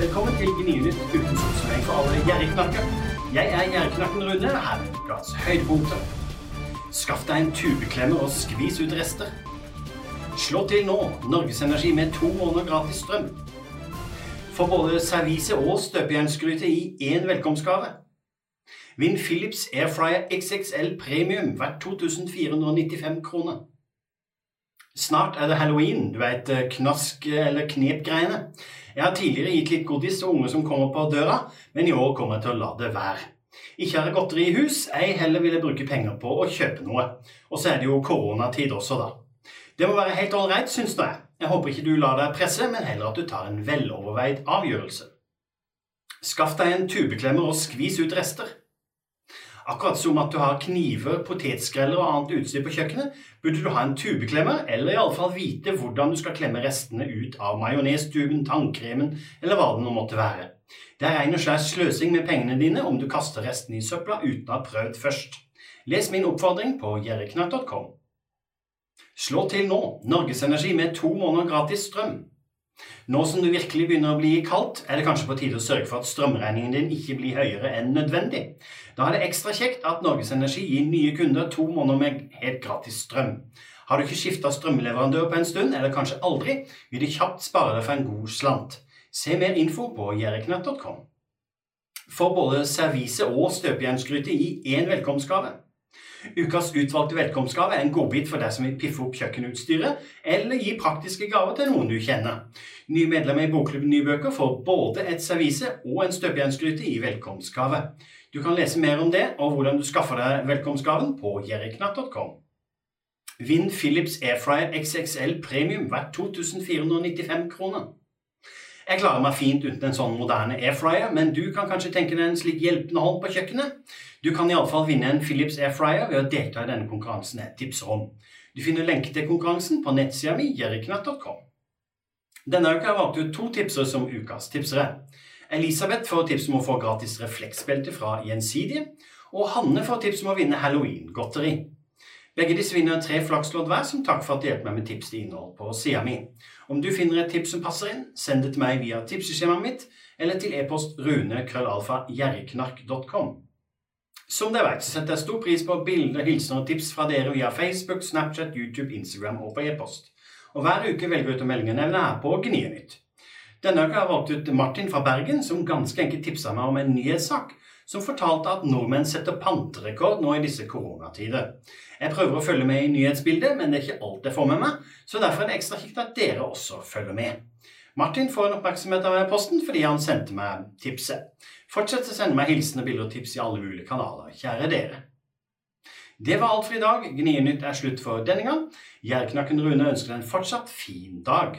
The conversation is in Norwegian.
Velkommen til Gnienytt uten oppsummering for alle gjerrigknakker. Jeg er gjerrigknakken Rune, her er ukens høydepunkter. Skaff deg en tubeklemmer og skvis ut rester. Slå til nå, Norgesenergi med to måneder gratis strøm. Få både servise og støpejernsgryte i én velkomstgave. Vinn Philips Airfryer XXL Premium verdt 2495 kroner. Snart er det halloween, du veit knask- eller knep-greiene. Jeg har tidligere gitt litt godis til unge som kommer på døra, men i år kommer jeg til å la det være. Ikke har jeg godteri i hus, ei heller vil jeg bruke penger på å kjøpe noe. Og så er det jo koronatid også, da. Det må være helt ålreit, syns nå jeg. Jeg håper ikke du lar deg presse, men heller at du tar en veloverveid avgjørelse. Skaff deg en tubeklemmer og skvis ut rester. Akkurat som at du har kniver, potetskreller og annet utstyr på kjøkkenet, burde du ha en tubeklemmer, eller iallfall vite hvordan du skal klemme restene ut av majonestuben, tannkremen eller hva det nå måtte være. Det er ren og skjær sløsing med pengene dine om du kaster restene i søpla uten å ha prøvd først. Les min oppfordring på jerriknatt.com. Slå til nå, Norgesenergi med to måneder gratis strøm. Nå som det virkelig begynner å bli kaldt, er det kanskje på tide å sørge for at strømregningen din ikke blir høyere enn nødvendig. Da er det ekstra kjekt at Norges Energi gir nye kunder to måneder med helt gratis strøm. Har du ikke skifta strømleverandør på en stund, eller kanskje aldri, vil du kjapt spare deg for en god slant. Se mer info på jerriknatt.com. For både servise og støpejernsgryte i én velkomstgave. Ukas utvalgte velkomstgave er en godbit for deg som vil piffe opp kjøkkenutstyret, eller gi praktiske gaver til noen du kjenner. Nye medlemmer i Bokklubben Nybøker får både et servise og en støpejernsgryte i velkomstgave. Du kan lese mer om det og hvordan du skaffer deg velkomstgaven på jerriknatt.com. Vinn Philips Airfryer XXL Premium verdt 2495 kroner. Jeg klarer meg fint uten en sånn moderne airfryer, men du kan kanskje tenke deg en slik hjelpende hånd på kjøkkenet? Du kan iallfall vinne en Philips Airfryer ved å delta i denne konkurransen jeg tipser om. Du finner lenke til konkurransen på nettsida mi jerriknatt.com. Denne uka har jeg valgt ut to tipsere som ukas tipsere. Elisabeth får tips om å få gratis refleksbelte fra Gjensidige, og Hanne får tips om å vinne halloween-godteri. Begge disse vinner tre flakslodd hver som takk for at du hjelper meg med tips til innhold på sida mi. Om du finner et tips som passer inn, send det til meg via tipseskjemaet mitt eller til e-post rune.krøllalfa.jerriknark.com. Som dere vet, så setter jeg stor pris på bilder, hilsener og tips fra dere via Facebook, Snapchat, YouTube, Instagram og på e-post. Og hver uke velger jeg ut å melde en evne her på Gnienytt. Denne uka har jeg valgt ut Martin fra Bergen, som ganske enkelt tipsa meg om en nyhetssak som fortalte at nordmenn setter panterekord nå i disse koronatider. Jeg prøver å følge med i nyhetsbildet, men det er ikke alt jeg får med meg, så derfor er det ekstra kjekt at dere også følger med. Martin får en oppmerksomhet av posten fordi han sendte meg tipset. Fortsett å sende meg hilsener, bilder og tips i alle mulige kanaler, kjære dere. Det var alt for i dag. Gnienytt er slutt for denne gang. Gjærknakken Rune ønsker deg en fortsatt fin dag.